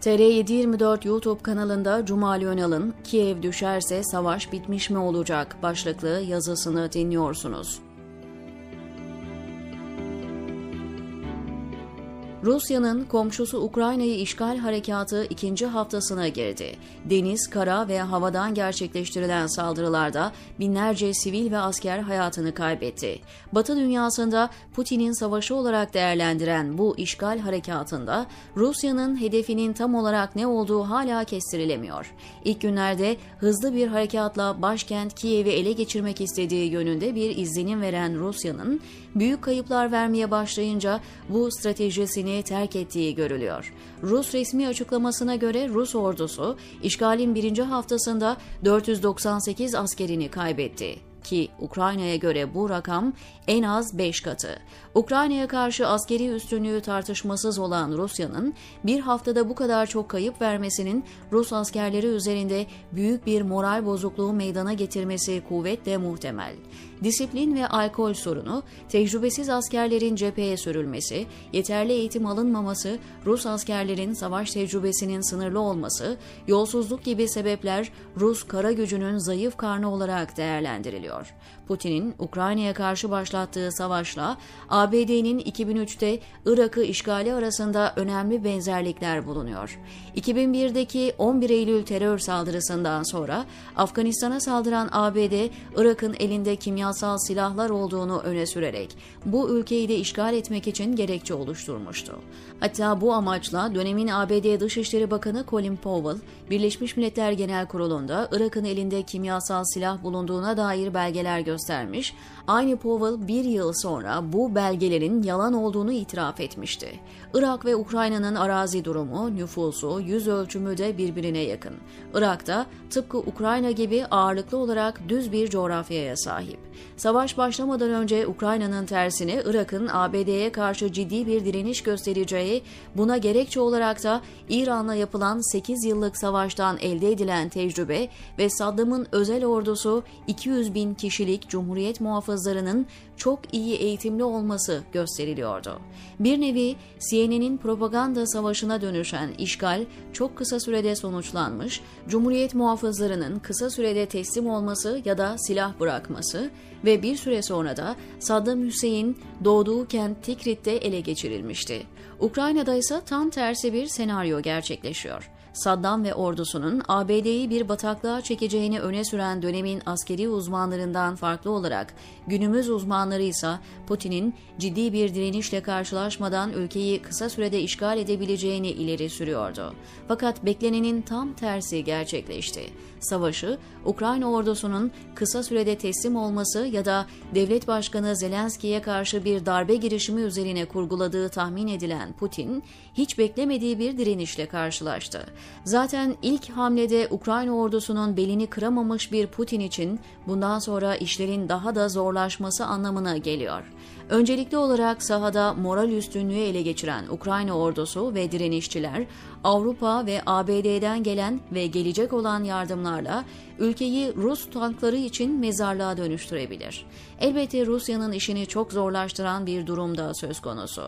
TR724 YouTube kanalında Cumali Önal'ın Kiev düşerse savaş bitmiş mi olacak başlıklı yazısını dinliyorsunuz. Rusya'nın komşusu Ukrayna'yı işgal harekatı ikinci haftasına girdi. Deniz, kara ve havadan gerçekleştirilen saldırılarda binlerce sivil ve asker hayatını kaybetti. Batı dünyasında Putin'in savaşı olarak değerlendiren bu işgal harekatında Rusya'nın hedefinin tam olarak ne olduğu hala kestirilemiyor. İlk günlerde hızlı bir harekatla başkent Kiev'i ele geçirmek istediği yönünde bir izlenim veren Rusya'nın büyük kayıplar vermeye başlayınca bu stratejisini terk ettiği görülüyor. Rus resmi açıklamasına göre Rus ordusu işgalin birinci haftasında 498 askerini kaybetti ki Ukrayna'ya göre bu rakam en az 5 katı. Ukrayna'ya karşı askeri üstünlüğü tartışmasız olan Rusya'nın bir haftada bu kadar çok kayıp vermesinin Rus askerleri üzerinde büyük bir moral bozukluğu meydana getirmesi kuvvetle muhtemel. Disiplin ve alkol sorunu, tecrübesiz askerlerin cepheye sürülmesi, yeterli eğitim alınmaması, Rus askerlerin savaş tecrübesinin sınırlı olması, yolsuzluk gibi sebepler Rus kara gücünün zayıf karnı olarak değerlendiriliyor. Putin'in Ukrayna'ya karşı başlattığı savaşla ABD'nin 2003'te Irak'ı işgali arasında önemli benzerlikler bulunuyor. 2001'deki 11 Eylül terör saldırısından sonra Afganistan'a saldıran ABD, Irak'ın elinde kimyasal silahlar olduğunu öne sürerek bu ülkeyi de işgal etmek için gerekçe oluşturmuştu. Hatta bu amaçla dönemin ABD Dışişleri Bakanı Colin Powell, Birleşmiş Milletler Genel Kurulu'nda Irak'ın elinde kimyasal silah bulunduğuna dair belgeler göstermiş, aynı Powell bir yıl sonra bu belgelerin yalan olduğunu itiraf etmişti. Irak ve Ukrayna'nın arazi durumu, nüfusu, yüz ölçümü de birbirine yakın. Irak'ta tıpkı Ukrayna gibi ağırlıklı olarak düz bir coğrafyaya sahip. Savaş başlamadan önce Ukrayna'nın tersine Irak'ın ABD'ye karşı ciddi bir direniş göstereceği, buna gerekçe olarak da İran'la yapılan 8 yıllık savaştan elde edilen tecrübe ve Saddam'ın özel ordusu 200 bin kişilik Cumhuriyet muhafızlarının çok iyi eğitimli olması gösteriliyordu. Bir nevi CNN'in propaganda savaşına dönüşen işgal çok kısa sürede sonuçlanmış, Cumhuriyet muhafızlarının kısa sürede teslim olması ya da silah bırakması ve bir süre sonra da Saddam Hüseyin doğduğu kent Tikrit'te ele geçirilmişti. Ukrayna'da ise tam tersi bir senaryo gerçekleşiyor. Saddam ve ordusunun ABD'yi bir bataklığa çekeceğini öne süren dönemin askeri uzmanlarından farklı olarak günümüz uzmanları ise Putin'in ciddi bir direnişle karşılaşmadan ülkeyi kısa sürede işgal edebileceğini ileri sürüyordu. Fakat beklenenin tam tersi gerçekleşti. Savaşı Ukrayna ordusunun kısa sürede teslim olması ya da devlet başkanı Zelenski'ye karşı bir darbe girişimi üzerine kurguladığı tahmin edilen Putin hiç beklemediği bir direnişle karşılaştı. Zaten ilk hamlede Ukrayna ordusunun belini kıramamış bir Putin için bundan sonra işlerin daha da zorlaşması anlamına geliyor. Öncelikli olarak sahada moral üstünlüğü ele geçiren Ukrayna ordusu ve direnişçiler Avrupa ve ABD'den gelen ve gelecek olan yardımlarla ülkeyi Rus tankları için mezarlığa dönüştürebilir. Elbette Rusya'nın işini çok zorlaştıran bir durumda söz konusu.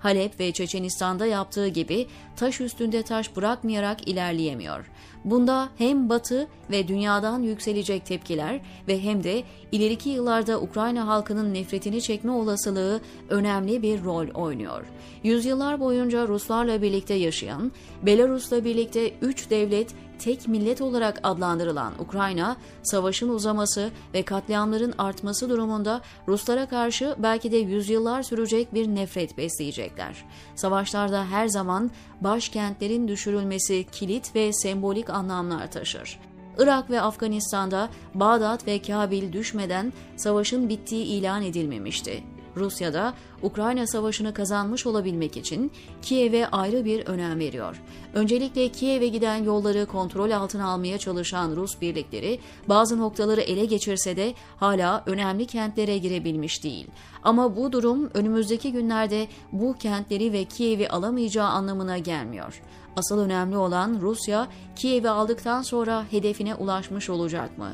Halep ve Çeçenistan'da yaptığı gibi taş üstünde taş bırakmayarak ilerleyemiyor. Bunda hem Batı ve dünyadan yükselecek tepkiler ve hem de ileriki yıllarda Ukrayna halkının nefretini çekme olasılığı önemli bir rol oynuyor. Yüzyıllar boyunca Ruslarla birlikte yaşayan, Belarus'la birlikte üç devlet tek millet olarak adlandırılan Ukrayna, savaşın uzaması ve katliamların artması durumunda Ruslara karşı belki de yüzyıllar sürecek bir nefret besleyecekler. Savaşlarda her zaman başkentlerin düşürülmesi kilit ve sembolik anlamlar taşır. Irak ve Afganistan'da Bağdat ve Kabil düşmeden savaşın bittiği ilan edilmemişti. Rusya'da Ukrayna Savaşı'nı kazanmış olabilmek için Kiev'e ayrı bir önem veriyor. Öncelikle Kiev'e giden yolları kontrol altına almaya çalışan Rus birlikleri bazı noktaları ele geçirse de hala önemli kentlere girebilmiş değil. Ama bu durum önümüzdeki günlerde bu kentleri ve Kiev'i alamayacağı anlamına gelmiyor. Asıl önemli olan Rusya Kiev'i aldıktan sonra hedefine ulaşmış olacak mı?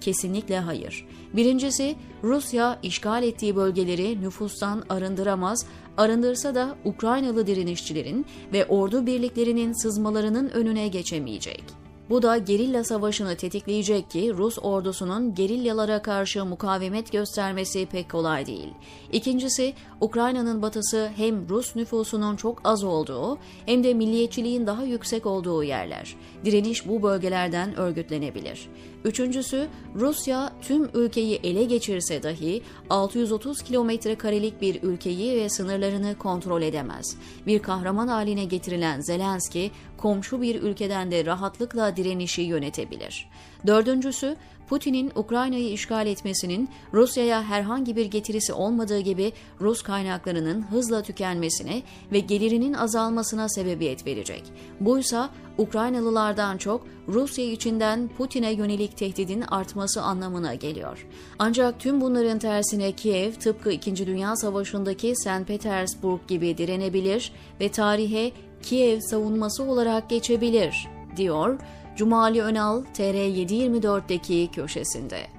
Kesinlikle hayır. Birincisi, Rusya işgal ettiği bölgeleri nüfustan arındıramaz, arındırsa da Ukraynalı direnişçilerin ve ordu birliklerinin sızmalarının önüne geçemeyecek. Bu da gerilla savaşını tetikleyecek ki Rus ordusunun gerilyalara karşı mukavemet göstermesi pek kolay değil. İkincisi, Ukrayna'nın batısı hem Rus nüfusunun çok az olduğu hem de milliyetçiliğin daha yüksek olduğu yerler. Direniş bu bölgelerden örgütlenebilir. Üçüncüsü, Rusya tüm ülkeyi ele geçirse dahi 630 kilometre karelik bir ülkeyi ve sınırlarını kontrol edemez. Bir kahraman haline getirilen Zelenski, komşu bir ülkeden de rahatlıkla direnişi yönetebilir. Dördüncüsü, Putin'in Ukrayna'yı işgal etmesinin Rusya'ya herhangi bir getirisi olmadığı gibi Rus kaynaklarının hızla tükenmesine ve gelirinin azalmasına sebebiyet verecek. Buysa Ukraynalılardan çok Rusya içinden Putin'e yönelik tehdidin artması anlamına geliyor. Ancak tüm bunların tersine Kiev tıpkı 2. Dünya Savaşı'ndaki St. Petersburg gibi direnebilir ve tarihe Kiev savunması olarak geçebilir, diyor Cumali Önal TR724'deki köşesinde.